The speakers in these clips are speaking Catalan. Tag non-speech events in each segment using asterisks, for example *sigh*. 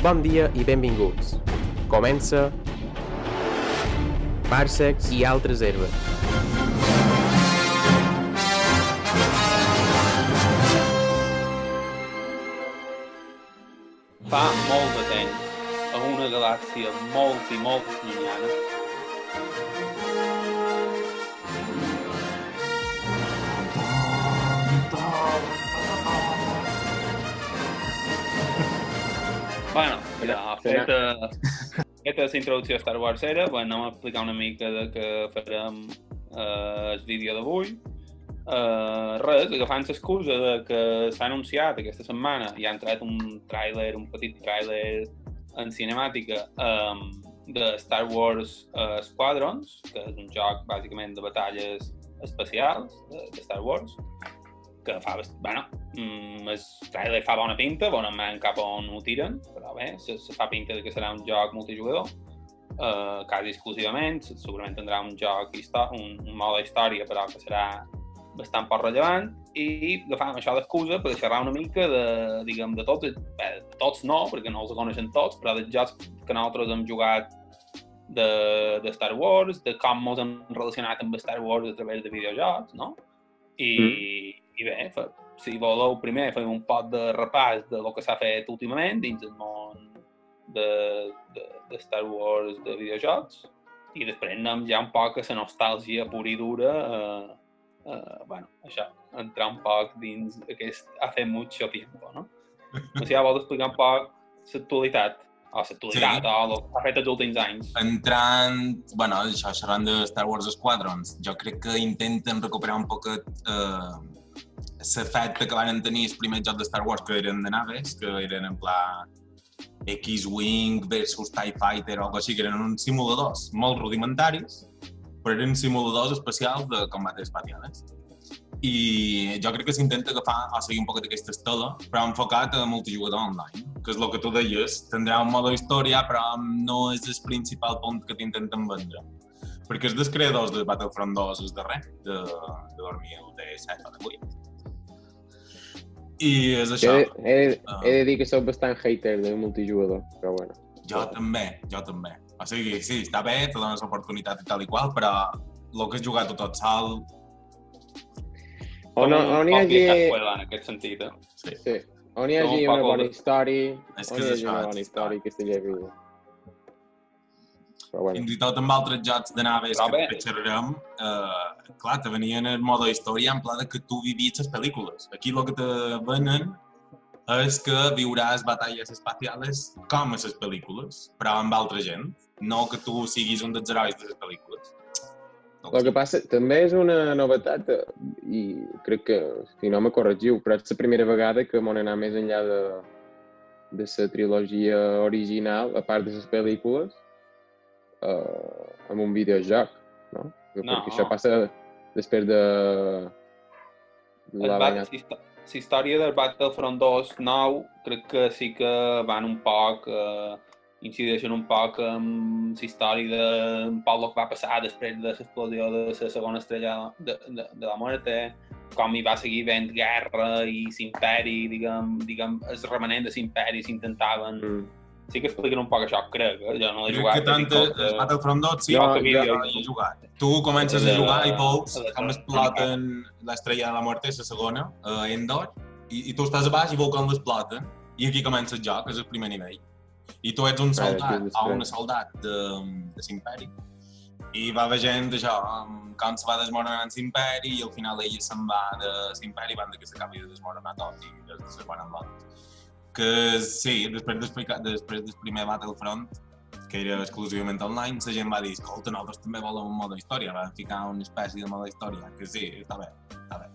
Bon dia i benvinguts. Comença Parsecs i altres herbes. Fa molt de temps, a una galàxia molt i molt llunyana, Bueno, ja, feta, *laughs* feta la introducció a Star Wars era, bueno, anem a explicar una mica de què farem eh, el vídeo d'avui. Eh, res, agafant l'excusa de que s'ha anunciat aquesta setmana i ha entrat un tràiler, un petit tràiler en cinemàtica um, de Star Wars uh, Squadrons, que és un joc bàsicament de batalles espacials de, de Star Wars, que fa, bueno, mm, el trailer fa bona pinta, bonament cap on ho tiren, però bé, se, se fa pinta que serà un joc multijugador, uh, quasi exclusivament, segurament tindrà un joc, un, un mode història, però que serà bastant poc rellevant, i agafàvem això d'excusa per xerrar una mica de, diguem, de tots, bé, de tots no, perquè no els coneixen tots, però dels jocs que nosaltres hem jugat de, de Star Wars, de com ens hem relacionat amb Star Wars a través de videojocs, no? I, mm i bé, fa, si voleu, primer fem un pot de repàs de lo que s'ha fet últimament dins el món de, de, de Star Wars de videojocs i després anem ja un poc a la nostàlgia pura i dura eh, eh, bueno, això, entrar un poc dins aquest hace mucho tiempo, no? No sé si ja vols explicar un poc l'actualitat o l'actualitat, sí. o el que ha fet els últims anys. Entrant, bueno, això, xerrant de Star Wars Squadrons, jo crec que intenten recuperar un poc eh, l'efecte que van tenir els primers jocs de Star Wars que eren de naves, que eren en pla X-Wing versus TIE Fighter o així, que eren uns simuladors molt rudimentaris, però eren simuladors especials de combat espacials. I jo crec que s'intenta agafar o seguir un poc d'aquesta estela, però enfocat a multijugador online, que és el que tu deies, tindrà un modo història, però no és el principal punt que t'intenten vendre. Perquè és dels creadors de Battlefront 2 és darrer, de, de 2017 o de 8 i és això. He, he, uh, he de dir que sóc bastant hater de multijugador, però bueno. Jo també, jo també. O sigui, sí, està bé, te dones l'oportunitat i tal i qual, però el que has jugat tot sol... O no, on hi hagi... En aquest sentit, eh? Sí. sí. On hi hagi una bona història, on hi hagi una bona història que estigui viu. Però bueno. Fins i tot amb altres jocs de naves però que bé. xerrarem, eh, clar, te venien en modo història en pla de que tu vivies les pel·lícules. Aquí el que te venen és que viuràs batalles espacials com a les pel·lícules, però amb altra gent, no que tu siguis un dels herois de les pel·lícules. No el que passa, també és una novetat, eh, i crec que, si no me corregiu, però és la primera vegada que m'han anat més enllà de, de la trilogia original, a part de les pel·lícules, uh, amb un videojoc, no? no? Perquè això passa després de... La bat, la història del Battlefront 2 nou crec que sí que van un poc, eh, incideixen un poc amb la història de un poc el que va passar després de l'explosió de la segona estrella de, de, de la muerte, com hi va seguir havent guerra i l'imperi, diguem, diguem, el remanent de l'imperi s'intentaven mm sí que expliquen un poc això, crec, eh? jo no l'he jugat. Que tant el Battlefront 2 sí, jo, jo, jo, he jugat. Tu comences a jugar i veus com exploten l'estrella de la muerte, la segona, a Endor, i, i tu estàs a baix i veus com l'exploten, i aquí comença el joc, és el primer nivell. I tu ets un soldat, o una soldat de, de l'imperi. I va veient això, com se va desmoronant l'imperi i al final ell se'n va de l'imperi abans que s'acabi de desmoronar tot i des de segon en l'altre que sí, després d'explicar, després del primer Battlefront, que era exclusivament online, la gent va dir, escolta, nosaltres també volem un mode història, van ficar una espècie de mode història, que sí, està bé, està bé.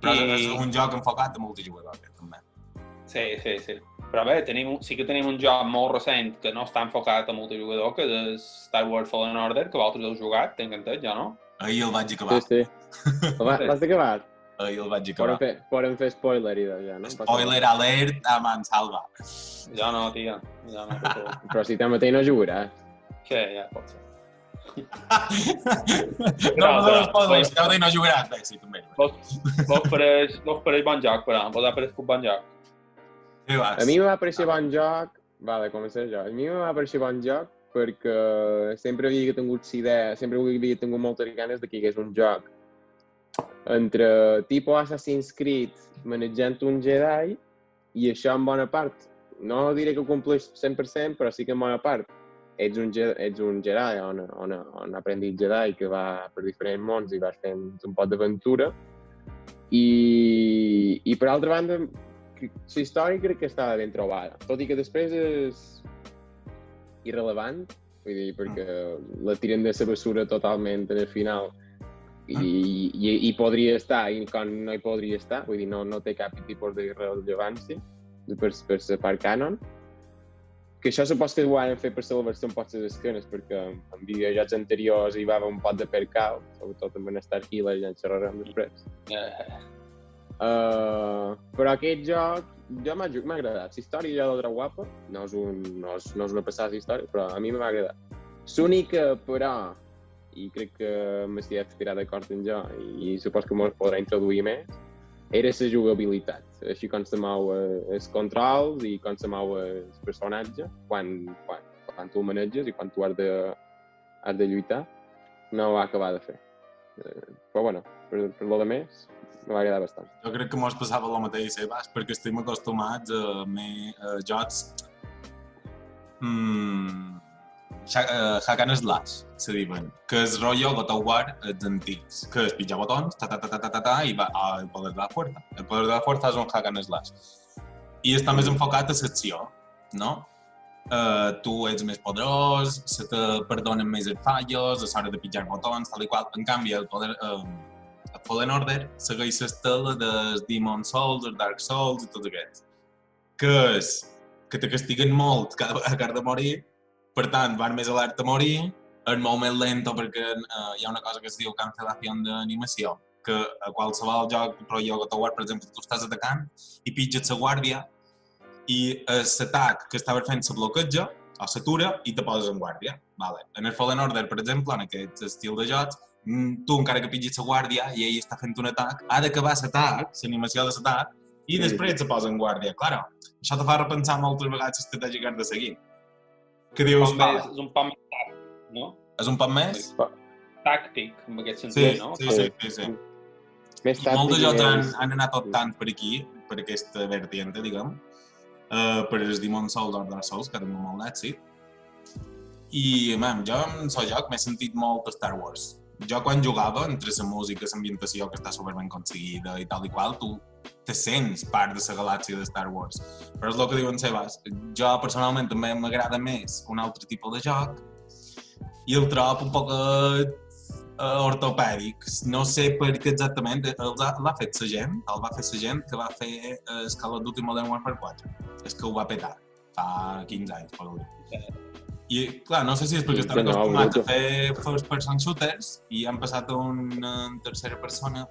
Però I... és un joc enfocat a multijugador, també. Sí, sí, sí. Però bé, tenim, sí que tenim un joc molt recent que no està enfocat a multijugador, que és Star Wars Fallen Order, que vosaltres heu jugat, tinc entès, jo no? Ahir el vaig acabar. Sí, sí. *laughs* L'has acabar? Ahir el vaig acabar. Podem fer, podem fer spoiler i ja, no? Spoiler alert a Mansalva. Jo no, tio. Jo no, Però si també no jugaràs. Sí, ja, pot ser. *laughs* no, no, no, spoilers, si també no jugaràs. Bé, sí, també. Vos, vos pareix, vos pareix bon joc, però. Vos ha pareixut bon joc. Sí, vas. A mi m'ha pareixer bon joc, vale, començar jo. A mi va parecer bon joc perquè sempre havia tingut idea, sempre havia tingut moltes ganes de que hi hagués un joc entre tipus Assassin's Creed manejant un Jedi i això en bona part, no diré que ho compleix 100%, però sí que en bona part ets un, ets un Jedi on, on, on aprendit Jedi que va per diferents mons i vas fent un pot d'aventura i, i per altra banda la història crec que estava ben trobada, tot i que després és irrelevant, vull dir, perquè la tiren de la bessura totalment en el final i, i, i podria estar i quan no hi podria estar, vull dir, no, no té cap tipus de rellevància per, per la part canon. Que això supos que ho han fet per la versió amb potes esquenes, perquè en videojocs anteriors hi va haver un pot de percal, sobretot amb en Star Hill, ja en xerrarem després. Uh, però aquest joc, jo m'ha agradat. La història ja l'altra guapa, no és, un, no, és, no és una passada història, però a mi m'ha agradat. L'única, però, i crec que m'estic ficat d'acord en jo, i, i supos que m'ho podrà introduir més, era la jugabilitat. Així com se mou eh, els controls i com se mou el personatge quan, quan, quan tu el maneges i quan tu has de, has de lluitar, no ho va acabar de fer. Eh, però bueno, per, per lo de més, m'ha agradat bastant. Jo crec que mos passava el mateix, eh, Bas, perquè estem acostumats a, a jocs mm, hack and slash, se diuen, que és rotllo God of War els antics, que és pitjar botons, ta ta ta ta ta ta, ta i va al oh, poder de la fuerza. El poder de la fuerza és un hack and slash. I està més enfocat a l'acció, no? Uh, tu ets més poderós, se te perdonen més els fallos, a l'hora de pitjar botons, tal i qual. En canvi, el poder, uh, el Fallen Order segueix l'estela dels Demon Souls, els Dark Souls i tots aquests. Que és que te castiguen molt cada vegada que has de morir per tant, van més alerta a morir, és molt més lento perquè uh, hi ha una cosa que es diu cancel·lació d'animació, que a qualsevol joc, però jo God of War, per exemple, tu estàs atacant i pitges la guàrdia i l'atac que estava fent se bloqueja o s'atura i te poses en guàrdia. Vale. En el Fallen Order, per exemple, en aquest estil de jocs, mm, tu encara que pitgis la guàrdia i ell està fent un atac, ha d'acabar l'atac, l'animació de l'atac, i després se posa en guàrdia. Claro, això te fa repensar moltes vegades l'estratègia que has de seguir que dius... Un més, és un poc més tàctic, no? És un poc més? Tàctic, en aquest sentit, sí, no? Sí, sí, sí. sí. Més tàctic Molts de jocs han, han anat tant per aquí, per aquesta vertiente, diguem, uh, per els Demon Souls o Dark Souls, que tenen molt d'èxit. I, man, jo en el joc m'he sentit molt Star Wars. Jo quan jugava, entre la música, l'ambientació que està superben aconseguida i tal i qual, tu te sents part de la galàxia de Star Wars. Però és el que diuen Sebas. Jo personalment també m'agrada més un altre tipus de joc i el trobo un poc uh, ortopèdic. No sé per què exactament l'ha fet la gent, el va fer la gent que va fer uh, Call of Duty Modern Warfare 4. És que ho va petar fa 15 anys, per dir. I, clar, no sé si és perquè estan acostumats a fer first person shooters i han passat a una tercera persona.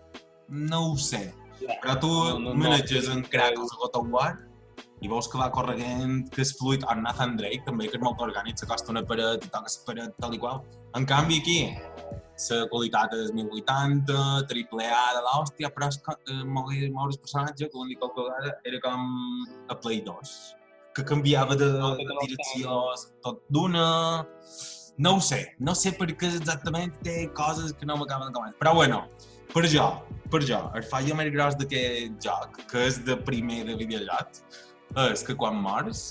No ho sé però tu no, no, maneges no, en Kratos a God of War i veus que va corregent, que és fluid, en Nathan Drake també, que és molt orgànic, s'acosta una paret i toca la paret, tal i qual. En canvi aquí, la qualitat és 1080, triple A de l'hòstia, però és que eh, moure, moure el personatge, que l'únic que vegada era com a Play 2, que canviava de, de direcció tot d'una... No ho sé, no sé per què exactament té coses que no m'acaben de comentar. Però bueno, per jo, per jo, el fallo més gros d'aquest joc, que és de primer de videojocs, és que quan mors,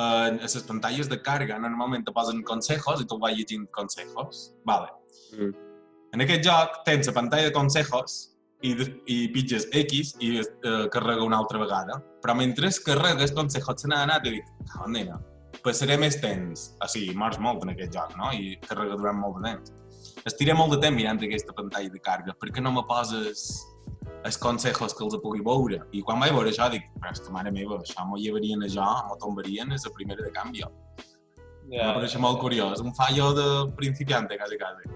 en les pantalles de càrrega normalment te posen consejos i tu vas llegint consejos. Vale. Mm. En aquest joc tens la pantalla de consejos i, i pitges X i uh, carrega una altra vegada. Però mentre carregues consejos se n'ha anat i dic, on nena, passaré més temps. O sigui, mors molt en aquest joc, no? I carrega durant molt de temps estiré molt de temps mirant aquesta pantalla de càrrega, per què no me poses els consejos que els pugui veure? I quan vaig veure això dic, però és que mare meva, això m'ho llevarien a jo, m'ho tombarien, és la primera de canvi. Yeah. Em pareix molt curiós, un fallo de principiante, quasi, quasi.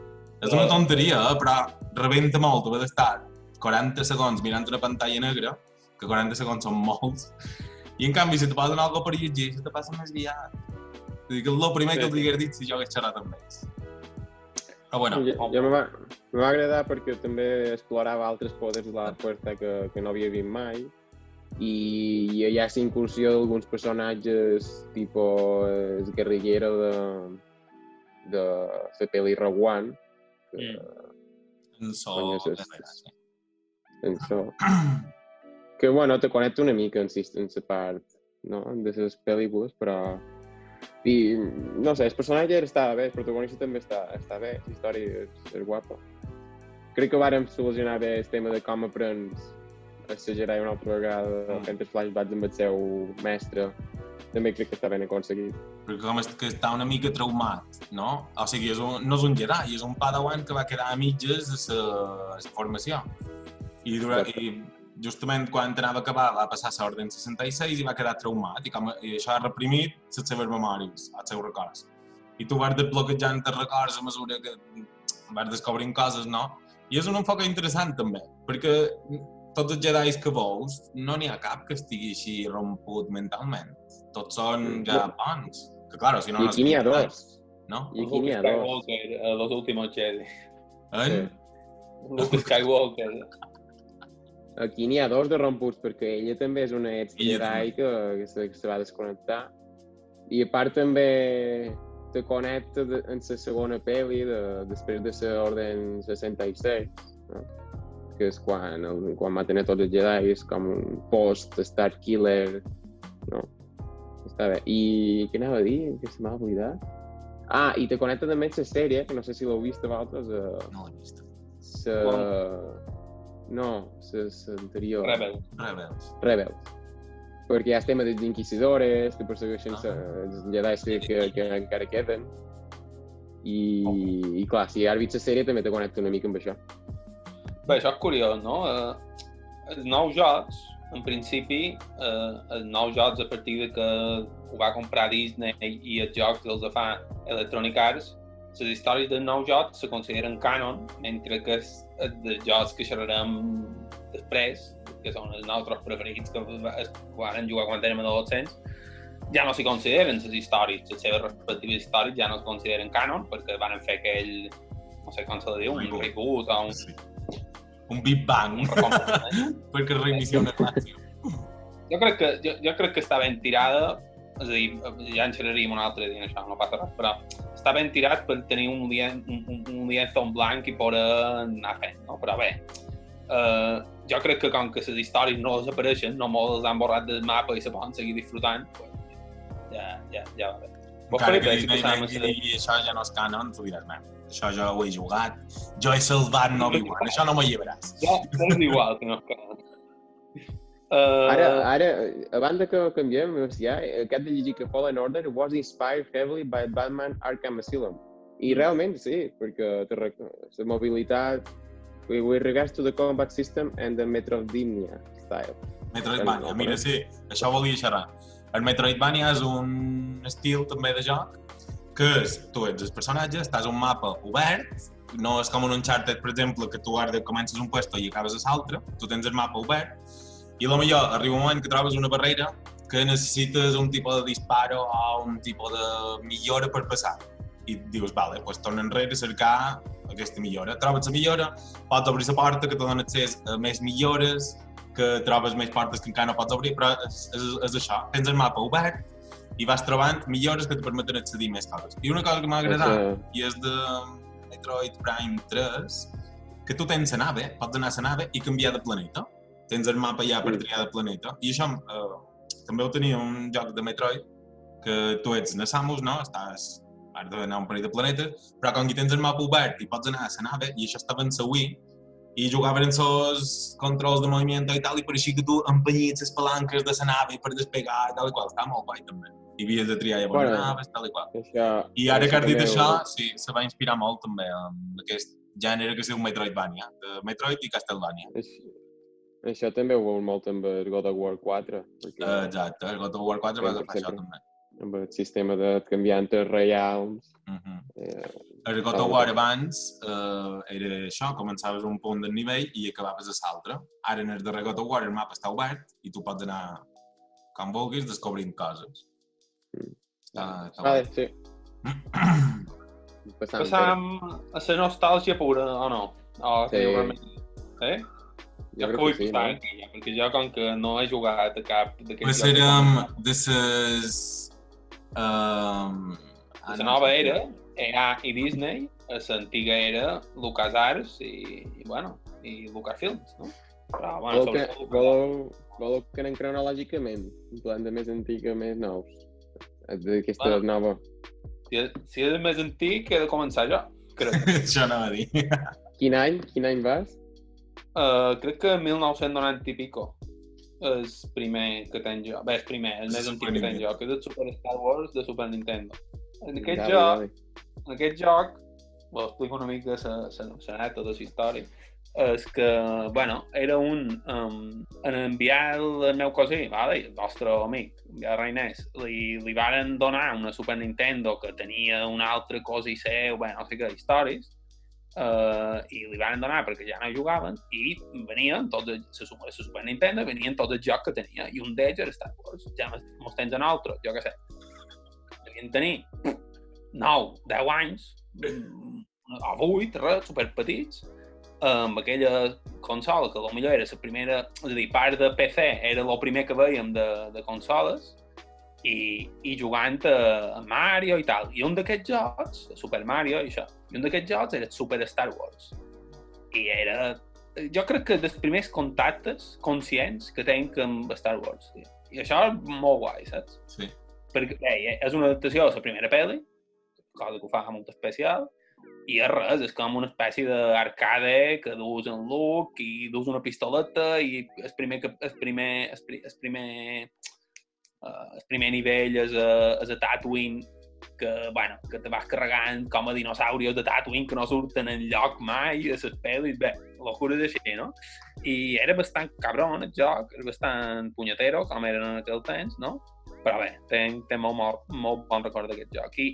És una tonteria, eh? però rebenta molt haver d'estar 40 segons mirant una pantalla negra, que 40 segons són molts, i en canvi, si te posen alguna per llegir, se te passa més guiat. És el primer sí. que els hagués dit si jo hagués xerrat amb ells. Ah, bueno. Jo, jo me, va, me va agradar perquè també explorava altres poders de la fuerza que, que no havia vist mai i hi ha incursió d'alguns personatges tipus el guerrillero de, de la pel·li Rogue One que, En so... Coño, en so. *clears throat* que bueno, te connecta una mica en, en la part no? de les pel·lícules, però i no sé, el personatge està bé, el protagonista també està, està bé, la història és, és guapa. Crec que vàrem solucionar bé el tema de com aprens a ser Jedi una altra vegada, Mm. fent els flashbacks amb el seu mestre. També crec que està ben aconseguit. Perquè com és que està una mica traumat, no? O sigui, és un, no és un Jedi, és un padawan que va quedar a mitges de sa formació. I, durant, I justament quan anava a acabar va passar a l'Orden 66 i va quedar traumat i, com, i això ha reprimit les seves memòries, els seus records. I tu vas desbloquejant els records a mesura que vas descobrint coses, no? I és un enfoc interessant també, perquè tots els Jedis que veus no n'hi ha cap que estigui així romput mentalment. Tots són ja bons. Que, claro, si no... I no aquí n'hi ha dos. res, No? I aquí n'hi ha dos. Skywalker, a los últimos Jedi. En? Luke Skywalker. Aquí n'hi ha dos de romputs, perquè ella també és una ex Jedi que, que, se, que se va desconnectar. I a part també te connecta de, en la segona pel·li de, després de l'Orden 66, no? que és quan, el, quan maten a tots els Jedi, és com un post-Star Killer, no? Està bé. I què anava a dir? Que se m'ha oblidat. Ah, i te connecta també amb la sèrie, que no sé si l'heu vist a vosaltres, uh, No l'he vist. sa... No, l'anterior. Rebel. Rebels. Rebels. Perquè hi ha el tema dels inquisidores, que persegueixen Ah. ah. els Jedi que, que, que encara queden. I, i clar, si has vist la sèrie també te connecta una mica amb això. Bé, això és curiós, no? Eh, els nous jocs, en principi, eh, els nous jocs a partir de que ho va comprar Disney i els jocs els fa Electronic Arts, les històries dels nous jocs se consideren canon, mentre que els, els dels jocs que xerrarem després, que són els nostres preferits, que van jugar quan érem adolescents, ja no s'hi consideren les històries, les seves respectives històries ja no es consideren canon, perquè van fer aquell, no sé com se diu, un Reboot. o un, Sí. Un Big Bang, un reconeixement. *laughs* perquè reinicia una relació. jo, crec que, jo, jo crec que està ben tirada, és a dir, ja en xerraríem un altre dia, això no passa res, però està ben tirat per tenir un, lien, un, un, un en blanc i poder anar fent, no? Però bé, eh, jo crec que com que les històries no desapareixen, no molts han borrat del mapa i se poden seguir disfrutant, pues, ja, ja, ja va bé. Vos Encara que a vengui ser- i digui això ja no és canon, tu diràs, "Man, això jo ho he jugat, jo he salvat no Obi-Wan, això no m'ho llevaràs. Ja, és igual que no és canon. *laughs* Uh, Ara, ara, abans de que canviem, ja, aquest de llegir que Fallen Order was inspired heavily by Batman Arkham Asylum. I realment sí, perquè la mobilitat we, we regards to the combat system and the Metroidvania style. Metroidvania, No, mira, sí, això volia xerrar. El Metroidvania és un estil també de joc que és, tu ets el personatge, estàs a un mapa obert, no és com un Uncharted, per exemple, que tu ara comences un puesto i acabes a l'altre, tu tens el mapa obert, i a millor arriba un moment que trobes una barrera que necessites un tipus de disparo o un tipus de millora per passar. I dius, vale, doncs torna enrere a cercar aquesta millora. Trobes la millora, pots obrir la porta que te dona accés a més millores, que trobes més portes que encara no pots obrir, però és, és, és això. Tens el mapa obert i vas trobant millores que et permeten accedir més coses. I una cosa que m'ha agradat, Eh, i és de Metroid Prime 3, que tu tens la nave, pots anar a la nave i canviar de planeta. Tens el mapa ja per triar de planeta. I això eh, també ho tenia un joc de Metroid, que tu ets a Samus, no? Estàs has d'anar un parell de planetes, però com que tens el mapa obert i pots anar a la nave, i això estava en la Wii, i jugaven els controls de moviment i tal, i pareixia que tu empenyis les palanques de la nave per despegar i tal i qual. Està molt guai, també. I havies de triar llavors Bueno. naves, tal i qual. això, I ara que has dit això, sí, se va inspirar molt també en aquest gènere que es diu Metroidvania, de Metroid i Castlevania. Això, també ho veu molt amb el God of War 4, perquè Uh, exacte, el God of War 4 va agafar això també. amb el sistema de canviar entre realms. Uh -huh. Eh, El God of War abans uh, era això, començaves un punt del nivell i acabaves a l'altre. Ara en el darrer God of War el mapa està obert i tu pots anar com vulguis descobrint coses. Mm. Està, està vale, sí. *clears throat* Passant, Passam a la nostàlgia pura, o no? O Sí. Eh? Jo, jo que vull sí, posar no? perquè jo com que no he jugat a cap d'aquests jocs... Serem de ses... Um... La nova era, EA i Disney, l'antiga era LucasArts i, i, bueno, i Lucasfilms, no? Però, bueno, voleu, que, voleu, voleu que anem cronològicament, en plan de més antic a més nous, d'aquesta bueno, nova. Si, si és més antic, he de començar jo, crec. Això no va dir. Quin any? Quin any vas? Uh, crec que 1990 i pico és primer que tenc jo. Bé, és primer, el més antic que tenc jo, que és el Super Star Wars de Super Nintendo. En aquest dale, joc, dale. en aquest joc, ho explico una mica l'anècdota de la història, és que, bueno, era un... Um, en enviar el meu cosí, vale? el nostre amic, el Reinès, li, li varen donar una Super Nintendo que tenia un altre cosí seu, bé, no sé què, històries, uh, i li van donar perquè ja no jugaven i venien tots, la, la Super Nintendo venien tots els jocs que tenia i un d'ells era Star Wars, ja mos tens en altre, jo què sé devien tenir 9, 10 anys o 8, res, superpetits amb aquella consola que potser era la primera, és a dir, part de PC era el primer que veiem de, de consoles i, i jugant a, a Mario i tal. I un d'aquests jocs, Super Mario i això, i un d'aquests jocs era Super Star Wars. I era... Jo crec que dels primers contactes conscients que tenc amb Star Wars. Tio. I això és molt guai, saps? Sí. Perquè bé, és una adaptació de la primera pel·li, cosa que ho fa molt especial, i és res, és com una espècie d'arcade que dus en look i dus una pistoleta i el primer, el primer, el primer, uh, el primer nivell és a, és a Tatooine que, bueno, que te vas carregant com a dinosaurios de Tatooine que no surten en lloc mai a les pel·lis, bé, locures així, no? I era bastant cabron el joc, era bastant punyetero, com eren en aquell temps, no? Però bé, tenc, tenc molt, molt, molt bon record d'aquest joc. I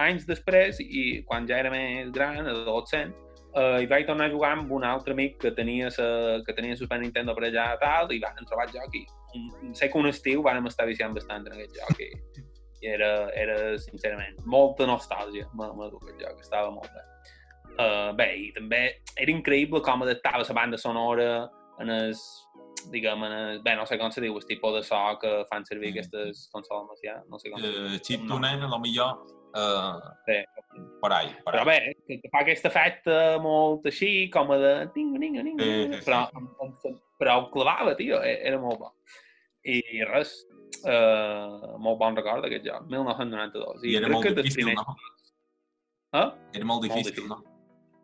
anys després, i quan ja era més gran, adolescent, eh, hi vaig tornar a jugar amb un altre amic que tenia sa, que tenia Super Nintendo per allà tal, i van trobar el joc i un, sé que un estiu vam estar viciant bastant en aquest joc i, i era, era sincerament molta nostàlgia amb aquest joc, estava molt bé. Uh, bé, i també era increïble com adaptava la banda sonora en els diguem, en el, bé, no sé com se diu, el tipus de so que fan servir mm. aquestes consoles, ja, no sé com. Uh, chip tuner, a lo millor, Uh, sí. Per ahí, per però bé, que fa aquest efecte molt així, com a de... Tinga, ninga, ninga, sí, sí, però, sí. però ho clavava, tio, e, era molt bo. I res, uh, molt bon record d'aquest joc, 1992. I, I era molt difícil, no? Eh? Era molt difícil, no?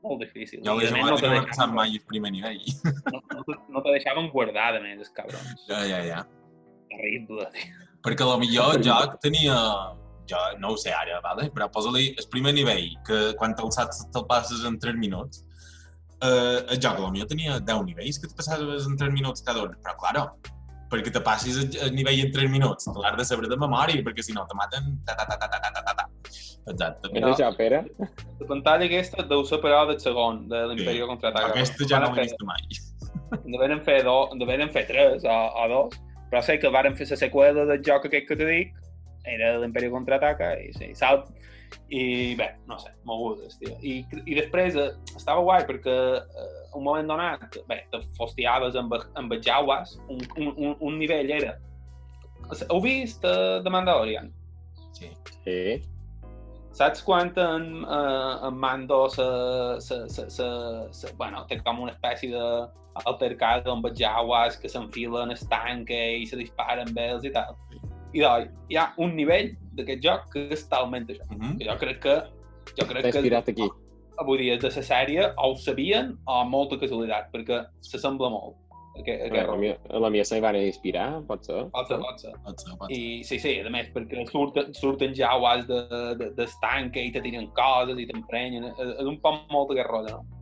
Molt difícil. Jo l'he jugat no i no he passat mai el primer nivell. No, no, no te deixaven guardar, a més, els cabrons. Ja, ja, ja. Terrible, tio. Perquè a millor joc tenia jo no ho sé ara, vale? però posa-li el primer nivell, que quan te'l saps te'l passes en 3 minuts, eh, el joc potser tenia 10 nivells que te passaves en 3 minuts cada un, però claro, perquè te passis el nivell en 3 minuts. Te l'has de saber de memòria, perquè si no te maten... Ta, ta, ta, ta, ta, ta, ta, ta. Exacte. Però, això, Pere? La pantalla aquesta deu ser però del segon, de l'Imperio sí. Contraataca. Aquesta ja no l'he vist mai. *laughs* Deveren fer, do, deveren fer tres o, o dos, però sé que varen fer la seqüela del joc aquest que te dic, era l'Imperio Contraataca, i sí, salt, i bé, no sé, mogudes, tio. I, i després eh, estava guai perquè eh, un moment donat, bé, te fostiaves amb, amb els jaues, un, un, un nivell era... Heu vist uh, The Mandalorian? Sí. Sí. Saps quan en, uh, en Mando se, se, se, se, se, bueno, té com una espècie d'altercat amb els jaues que s'enfilen el tanque i se disparen amb ells i tal? I doncs, hi ha un nivell d'aquest joc que és talment això. Uh -huh. Jo crec que... Jo crec que... aquí. Avui dia de la sèrie o ho sabien o molta casualitat, perquè s'assembla molt. Aquest, aquest la, mia, la mia se van inspirar, pot ser? Pot ser, pot ser. Pot ser, pot ser. I sí, sí, a més, perquè surten, surten ja de, de, de estanque i te tiren coses i t'emprenyen. És un poc molt aquest rotllo, no?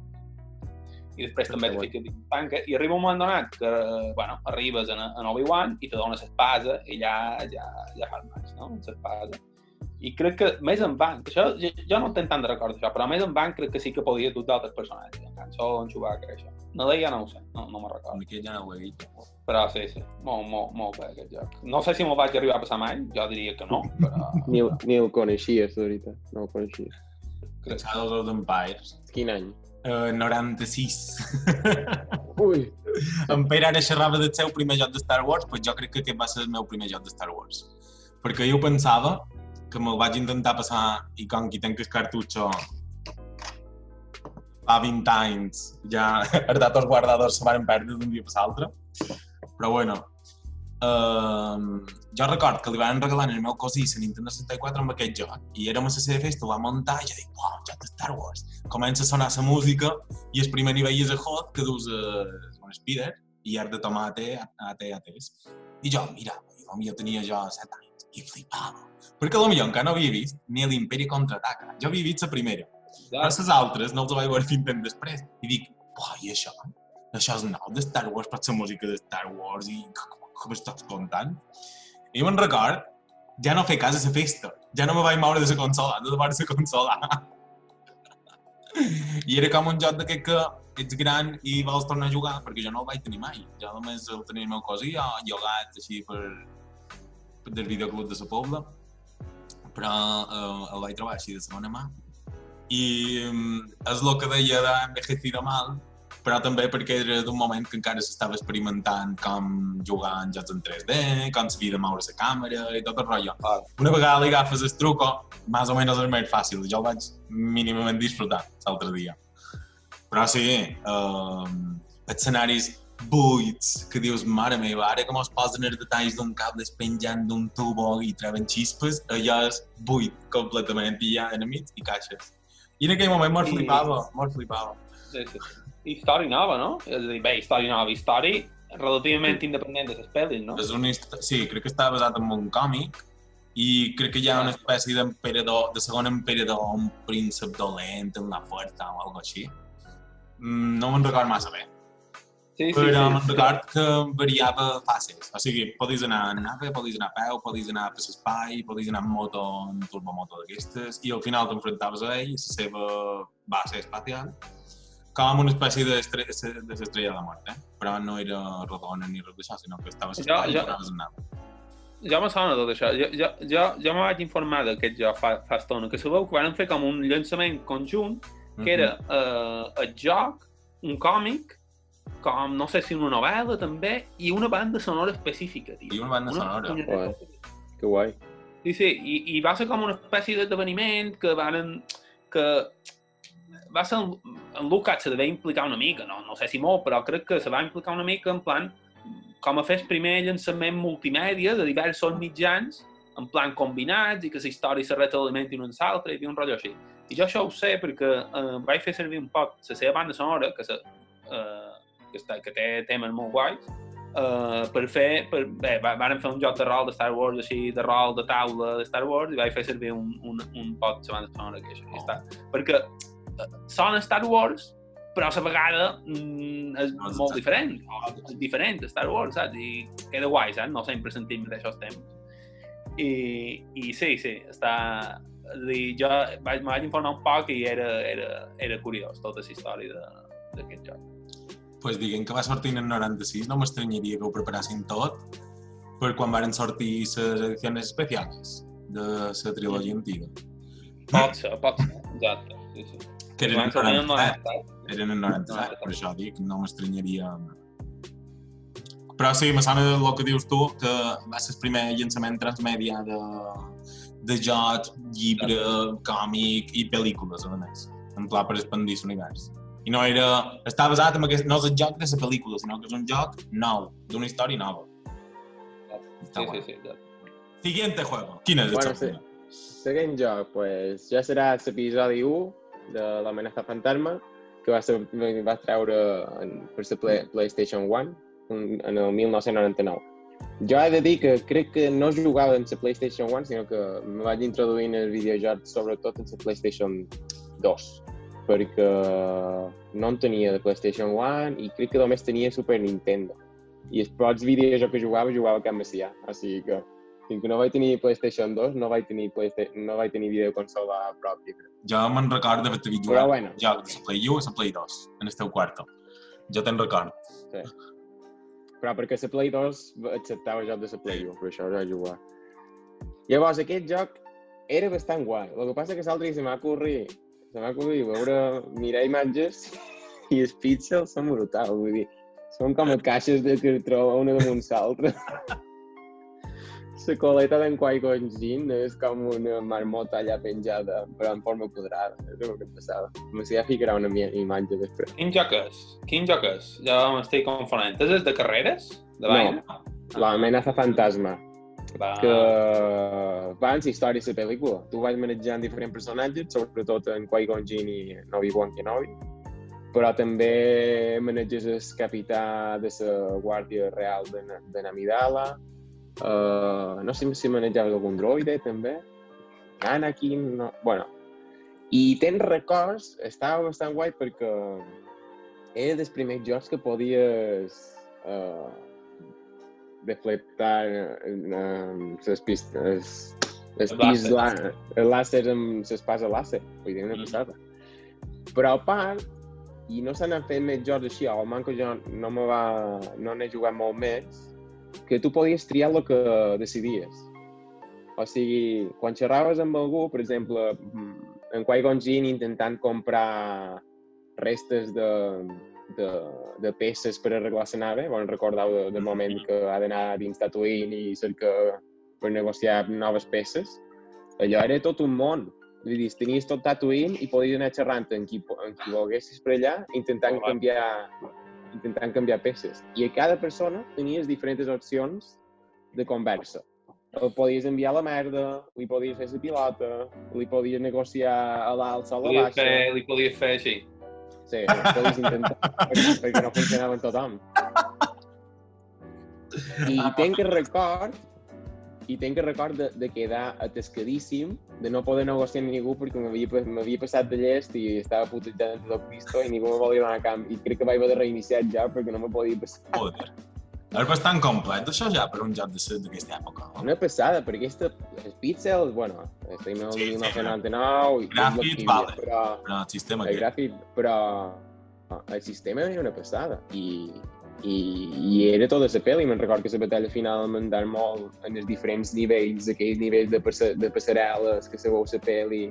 i després també te fiques dins tanca, i arriba un moment donat que, bueno, arribes a, a Obi-Wan i te dones l'espasa i ja, ja, ja fas més, no? L'espasa. I crec que més en banc, això, jo, jo no tenc tant de record això, però més en banc crec que sí que podia dur d'altres personatges, en Cançó, en Chewbacca, això. No deia, no ho sé, no, no me'n recordo. Aquí ja no ho he dit. Però sí, sí, molt, molt, molt bé aquest joc. No sé si m'ho vaig arribar a passar mai, jo diria que no, però... *laughs* ni, ni el coneixies, de veritat, no el coneixies. Shadows of the Empires. Quin any? Uh, 96. *laughs* Ui, en Pere ara xerrava del seu primer joc de Star Wars, doncs jo crec que aquest va ser el meu primer joc de Star Wars. Perquè jo pensava que me'l vaig intentar passar i com qui tenc el cartutxo fa 20 anys ja els datos guardadors se van perdre d'un dia per l'altre. Però bueno, uh, jo record que li van regalar el meu cosí la Nintendo 64 amb aquest joc i érem a la seva festa, va muntar i jo dic, uau, joc de Star Wars. Comença a sonar la música i el primer nivell és a Hot, que dus uh, un Spider i has de tomate a AT a test. I jo, mira, jo tenia jo 7 anys i flipava. Perquè potser encara no havia vist ni l'Imperi contraataca. Jo havia vist la primera. Però les altres no els vaig veure fins temps després. I dic, uau, i això? Això és nou de Star Wars, pot ser música de Star Wars i com estàs contant? I me'n record, ja no fer cas a la festa. Ja no me vaig moure de la consola, de davant la consola. *laughs* I era com un joc d'aquest que ets gran i vols tornar a jugar, perquè jo no el vaig tenir mai. Jo només el tenia el meu cosí, jo llogat així per, per del videoclub de la Pobla, però eh, el vaig trobar així de segona mà. I eh, és el que deia d'envejecido mal, però també perquè era d'un moment que encara s'estava experimentant com jugar en jocs en 3D, com s'havia de moure la càmera i tot el rotllo. Una vegada li agafes el truco, més o menys és més fàcil. Jo el vaig mínimament disfrutar l'altre dia. Però sí, eh, escenaris buits, que dius, mare meva, ara com es posen els detalls d'un cable penjant d'un tubo i treuen xispes, allò és buit completament, i hi ha enemics i caixes. I en aquell moment mos flipava, mos flipava. Sí, sí història nova, no? És a dir, bé, història nova, història relativament independent de les pel·lis, no? És una sí, crec que està basat en un còmic i crec que hi ha una espècie d'emperador, de segon emperador, un príncep dolent, una forta o alguna així. Mm, no me'n record massa bé. Sí, sí, però sí, me'n record sí. que variava fases. O sigui, podies anar en nave, podies anar a peu, podies anar per l'espai, podies anar en moto, en turbomoto d'aquestes, i al final t'enfrontaves a ell, la seva base espacial, com una espècie d'estrella de de la mort, eh? però no era rodona ni res d'això, sinó que estava jo, jo, i nada. Jo me sona tot això. Jo, jo, jo, jo me vaig informar d'aquest joc fa, fa estona, que sabeu que van fer com un llançament conjunt, que era uh -huh. eh, el joc, un còmic, com, no sé si una novel·la també, i una banda sonora específica, tio. I una banda una sonora. Guai. Que guai. Sí, sí, i, i va ser com una espècie d'esdeveniment que van... que va ser en, en Lucas se devia implicar una mica, no, no sé si molt, però crec que se va implicar una mica en plan com a fer el primer llançament multimèdia de diversos mitjans, en plan combinats i que la història se retroalimenti un l'altre, i havia un rotllo així. I jo això ho sé perquè eh, vaig fer servir un poc la seva banda sonora, que, se, eh, que, està, que té temes molt guais, uh, per fer, per, bé, van fer un joc de rol de Star Wars, així, de rol de taula de Star Wars, i vaig fer servir un, un, un pot de banda sonora que això, oh. està. Perquè sona Star Wars, però a la vegada mm, és no, molt diferent. És diferent de Star Wars, saps? I queda guai, saps? No sempre sentim d'aixòs temps. I, I sí, sí, està... Dir, jo vaig, me vaig informar un poc i era, era, era curiós tota la història d'aquest joc. Pues diguem que va sortir en el 96, no m'estranyaria que ho preparassin tot per quan varen sortir les edicions especials de la trilogia antiga. Pot ser, pot ser, exacte. Sí, sí que eren en 97. Eren en 97, per això dic, no m'estranyaria... Però sí, me sona del que dius tu, que va ser el primer llançament transmèdia de, de joc, llibre, còmic i pel·lícules, a més, en pla per expandir l'univers. I no era... Està basat en aquest... No és el joc de la pel·lícula, sinó que és un joc nou, d'una història nova. Sí, sí, sí, sí. Siguiente juego. Quin és el bueno, sí. Següent joc, pues, ja serà l'episodi 1 de l'amenaça fantasma, que va, ser, va treure en, per la Play, PlayStation 1 en el 1999. Jo he de dir que crec que no jugava en la PlayStation 1, sinó que me vaig introduir en el videojoc sobretot en la PlayStation 2, perquè no en tenia de PlayStation 1 i crec que només tenia Super Nintendo. I els pocs videojocs que jugava, jugava a Can Macià, així que fins que no vaig tenir PlayStation 2, no vaig tenir, PlayStation, no vaig tenir videoconsola pròpia. Jo me'n record d'haver jugat Però bueno. joc de la Play 1 a la Play 2, en el teu quarto. Jo te'n record. Sí. Però perquè la Play 2 acceptava joc de la Play 1, per això vaig jugar. Llavors, aquest joc era bastant guai. El que passa que l'altre dia se m'ha corrit, se m'ha corrit veure, mirar imatges i els píxels són brutals. Vull dir, Són com caixes de cartró, una damunt l'altra. La coleta d'en Qui-Gon Jinn és com una marmota allà penjada, però en forma quadrada. És el que passava. Me s'hi ficarà una imatge després. Quin joc és? Quin joc és? Ja m'estic confonent. És de carreres? De? No, la amenaza fantasma. Va. Que va en història la pel·lícula. Tu vas manejant diferents personatges, sobretot en Qui-Gon Jinn i Obi-Wan Kenobi però també maneges el capità de la Guàrdia Real de, de Namidala, Uh, no sé si manejaves algun droide, també. Anakin, no... Bueno, i tens records, estava bastant guai perquè era dels primers jocs que podies uh, deflectar les pistes, les pis el làser amb l'espasa làser, vull dir, una mm. passada. Però a part, i no se n'han fet més jocs així, o manco jo no me va, no n'he jugat molt més, que tu podies triar el que decidies. O sigui, quan xerraves amb algú, per exemple, en Qui-Gon Jinn intentant comprar restes de, de, de peces per arreglar la nave, bon, recordeu del de moment que ha d'anar dins Tatooine i cercar per negociar noves peces, allò era tot un món. Vull dir, tenies tot Tatooine i podies anar xerrant amb qui, amb qui volguessis per allà, intentant canviar intentant canviar peces. I a cada persona tenies diferents opcions de conversa. El podies enviar a la merda, li podies fer la pilota, li podies negociar a l'alt o a la baixa. Fer, li podies fer així. Sí, podies intentar, perquè, no funcionava amb tothom. I tenc que record i tenc que record de, de quedar atascadíssim, de no poder negociar amb ningú perquè m'havia passat de llest i estava putejant tot el pisto i ningú me volia donar camp. I crec que vaig haver de reiniciar ja perquè no me podia passar. Joder. És bastant complet, això ja, per un joc d'aquesta època, no? Una passada, perquè aquesta, els píxels, bueno, estem el sí, 1999... Sí, gràfic, vale, però, però el sistema... El gràfic, però el sistema era una passada. I, i, i era tota la pel·li, me'n record que la batalla final em andar molt en els diferents nivells, aquells nivells de, passa, de passarel·les que sabeu la pel·li,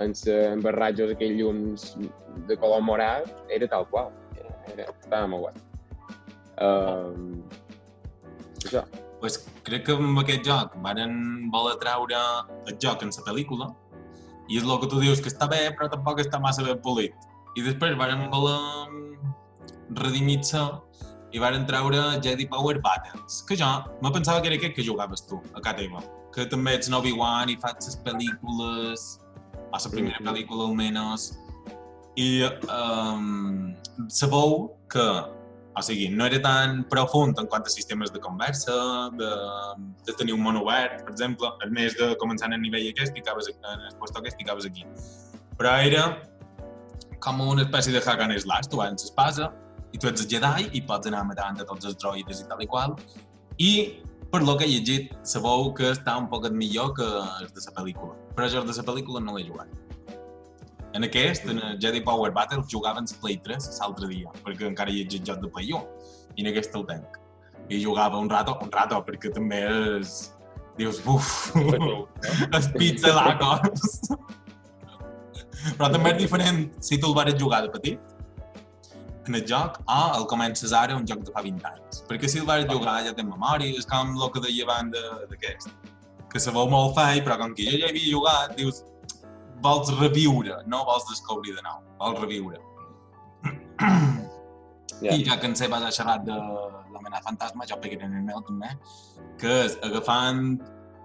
en, sa, en barratjos, aquells llums de color morat, era tal qual. Era, era, estava molt guai. Um, això. Pues crec que amb aquest joc varen voler treure el joc en la pel·lícula i és el que tu dius que està bé però tampoc està massa ben polit. I després varen voler redimir-se i varen treure Jedi Power Battles, que jo me pensava que era aquest que jugaves tu, a casa teva, que també ets Obi-Wan i fas les pel·lícules, o la primera mm -hmm. pel·lícula almenys, i um, sabeu que, o sigui, no era tan profund en quant a sistemes de conversa, de, de tenir un món obert, per exemple, a més de començar en nivell aquest, ficaves, en el puesto aquest, ficaves aquí. Però era com una espècie de hack and slash, tu vas l'espasa, i tu ets el Jedi i pots anar matant a tots els droides i tal i qual. I, per lo que he llegit, sabeu que està un poc millor que els de la pel·lícula. Però jo de la pel·lícula no l'he jugat. En aquest, en el Jedi Power Battle, jugaven el Play 3 l'altre dia, perquè encara hi ha el joc de Play 1, i en aquest el tenc. I jugava un rato, un rato, perquè també és... Dius, buf, *laughs* és pizza d'acos. Però també és diferent si tu el vas jugar de petit en el joc o el comences ara un joc de fa 20 anys. Perquè si el vas jugar ja tens memòria, és com el que deia abans d'aquest. Que se veu molt fei, però com que jo ja hi havia jugat, dius, vols reviure, no vols descobrir de nou, vols reviure. *clears throat* Yeah. I ja que en sé vas a xerrar de l'amenaça fantasma, jo pegaré en el meu també, que és agafant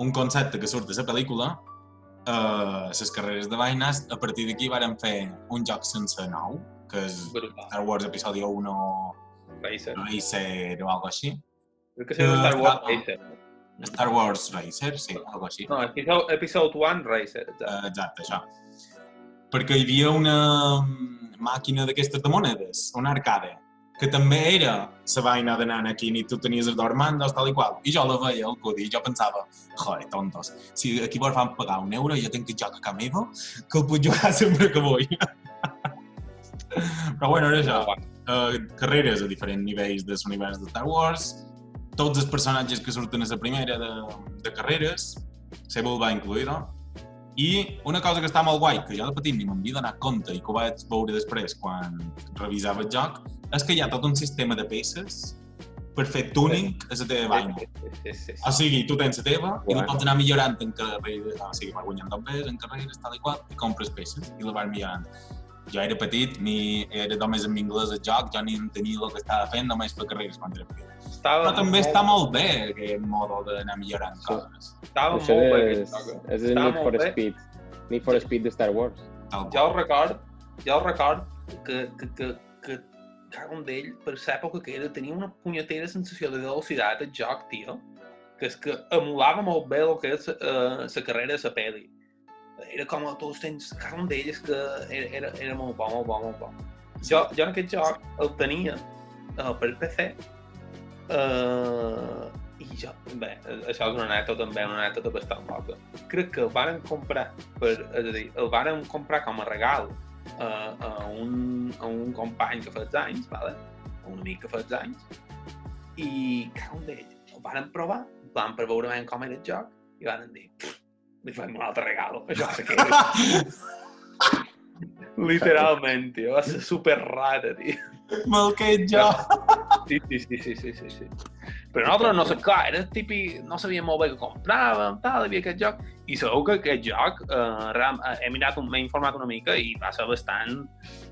un concepte que surt de la pel·lícula, eh, les carreres de vaines, a partir d'aquí varen fer un joc sense nou, que és Brutal. Star Wars episodi 1 Racer. Racer o algo així. Crec que se Star Wars Racer. Star Wars Racer, sí, algo així. No, episode, episode 1 Racer, exacte. Uh, exacte, això. Perquè hi havia una màquina d'aquestes de monedes, una arcade, que també era la vaina d'anar aquí i tu tenies els dos mandos, tal i qual. I jo la veia al codi i jo pensava, joder, tontos, si aquí vols fan pagar un euro, jo tinc que joc a casa meva, que el puc jugar *laughs* sempre que vull. Però bueno, era això. Uh, carreres a diferents nivells de l'univers de Star Wars, tots els personatges que surten a la primera de, de carreres, Sable va incluïda, i una cosa que està molt guai, que jo de petit ni m'havia donat compte i que ho vaig veure després quan revisava el joc, és que hi ha tot un sistema de peces per fer tuning a la teva sí. O sigui, tu tens la teva i la pots anar millorant en carreres, o sigui, vas guanyant dobles en carreres, tal i qual, i compres peces i la vas millorant. Jo era petit, ni era només en anglès el joc, jo ni entenia el que estava fent, només fer carreres era petit. Estava Però també està molt bé aquest modo d'anar millorant Sí. coses. Estava Això molt bé és, aquest joc. és el Need for molt bé. Speed. Need for Speed de Star Wars. Tal Jo qual. record, jo record que, que, que, que cago en d'ell, per l'època que era, tenia una punyetera sensació de velocitat al joc, tio, que és que emulava molt bé el que és la uh, carrera de la peli. Era com tots tens, cago en d'ell, és que era, era, era molt bo, molt bo, molt bo. Jo, jo en aquest joc el tenia uh, per PC uh, i jo, bé, això és una anècdota també, una anècdota bastant loca. Crec que el varen comprar, per, és a dir, el varen comprar com a regal a, a, un, a un company que fa anys, vale? a un amic que fa anys, i cago en d'ell, el varen provar, plan per veure ben com era el joc, i varen dir, "Pff, li fem un altre regalo, això se queda. Literalment, tio, va ser super rara, tio. Me'l que jo. Sí, sí, sí, sí, sí, sí, sí. Però nosaltres, no sé, clar, era típic, no sabíem molt bé què compràvem, tal, havia aquest joc, i segur que aquest joc, eh, ram, eh, he mirat, un- m'he informat una mica i va ser bastant,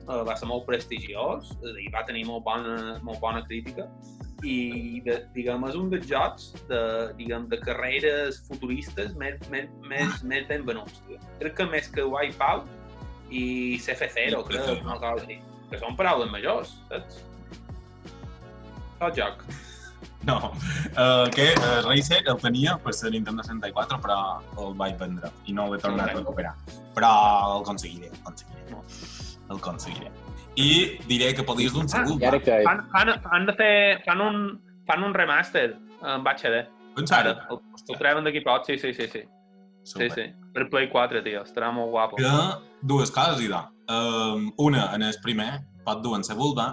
eh, va ser molt prestigiós, és a dir, va tenir molt bona, molt bona crítica, i, de, diguem, és un dels jocs de, diguem, de carreres futuristes més, més, més, més ben venuts. Crec que més que Wipeout i CF0, I crec, CF0. una cosa així, que són paraules majors, saps? El joc. No, uh, que uh, Racer el tenia per ser Nintendo 64, però el vaig vendre i no l'he tornat a recuperar. Però el aconseguiré, el aconseguiré. El aconseguiré. I diré que podies d'un Ah, segur. Ara que... Fan, fan, fan, de fer, fan, un, fan un remaster en HD. En Ara, sèrio? el, el treuen d'aquí poc, sí, sí, sí, sí. Sí, Super. sí. Per Play 4, tio, estarà molt guapo. Que dues coses hi ha. Um, una, en el primer, pot dur en la vulva,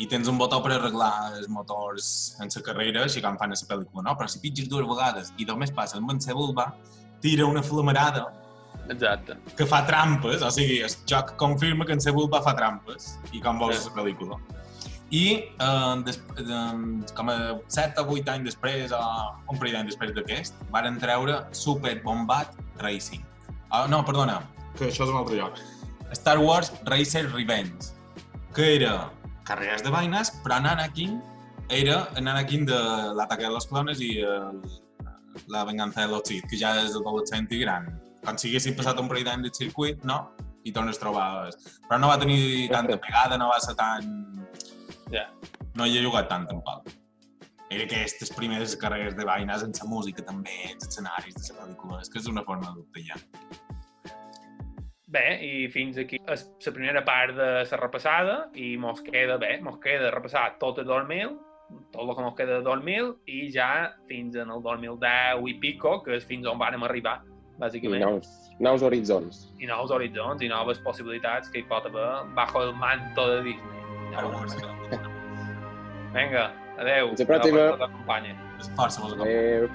i tens un botó per arreglar els motors en la carrera, així com fan a la pel·lícula, no? Però si pitges dues vegades i només passa amb en la vulva, tira una flamarada Exacte. que fa trampes, o sigui, el joc confirma que en la vulva fa trampes, i com vols Sí. la pel·lícula. I eh, des, eh, com a 7 o 8 anys després, o un parell d'anys després d'aquest, varen treure Super Bombat Racing. Ah, no, perdona, que això és un altre joc. Star Wars Racer Revenge, que era carreres de vaines, però en Anakin era en Anakin de l'ataque de les clones i el, la venganza de los Sith, que ja és adolescent i gran. Com si haguessin passat un parell d'anys del circuit, no? I tornes a trobar... Però no va tenir tanta pegada, no va ser tan... Ja. No hi he jugat tant, tampoc. Era aquestes primeres carreres de vaines en la música també, els escenaris de la pel·lícula, és que és una forma de ja. Bé, i fins aquí és la primera part de la repassada i mos queda bé, mos queda repassar tot el 2000, tot el que mos queda de 2000 i ja fins en el 2010 i pico, que és fins on vàrem arribar, I bàsicament. nous, nous horitzons. I nous horitzons i noves possibilitats que hi pot haver bajo el manto de Disney. *laughs* Vinga, adeu. Fins la pròxima. Que t'acompanyi. Força, vos. Adéu.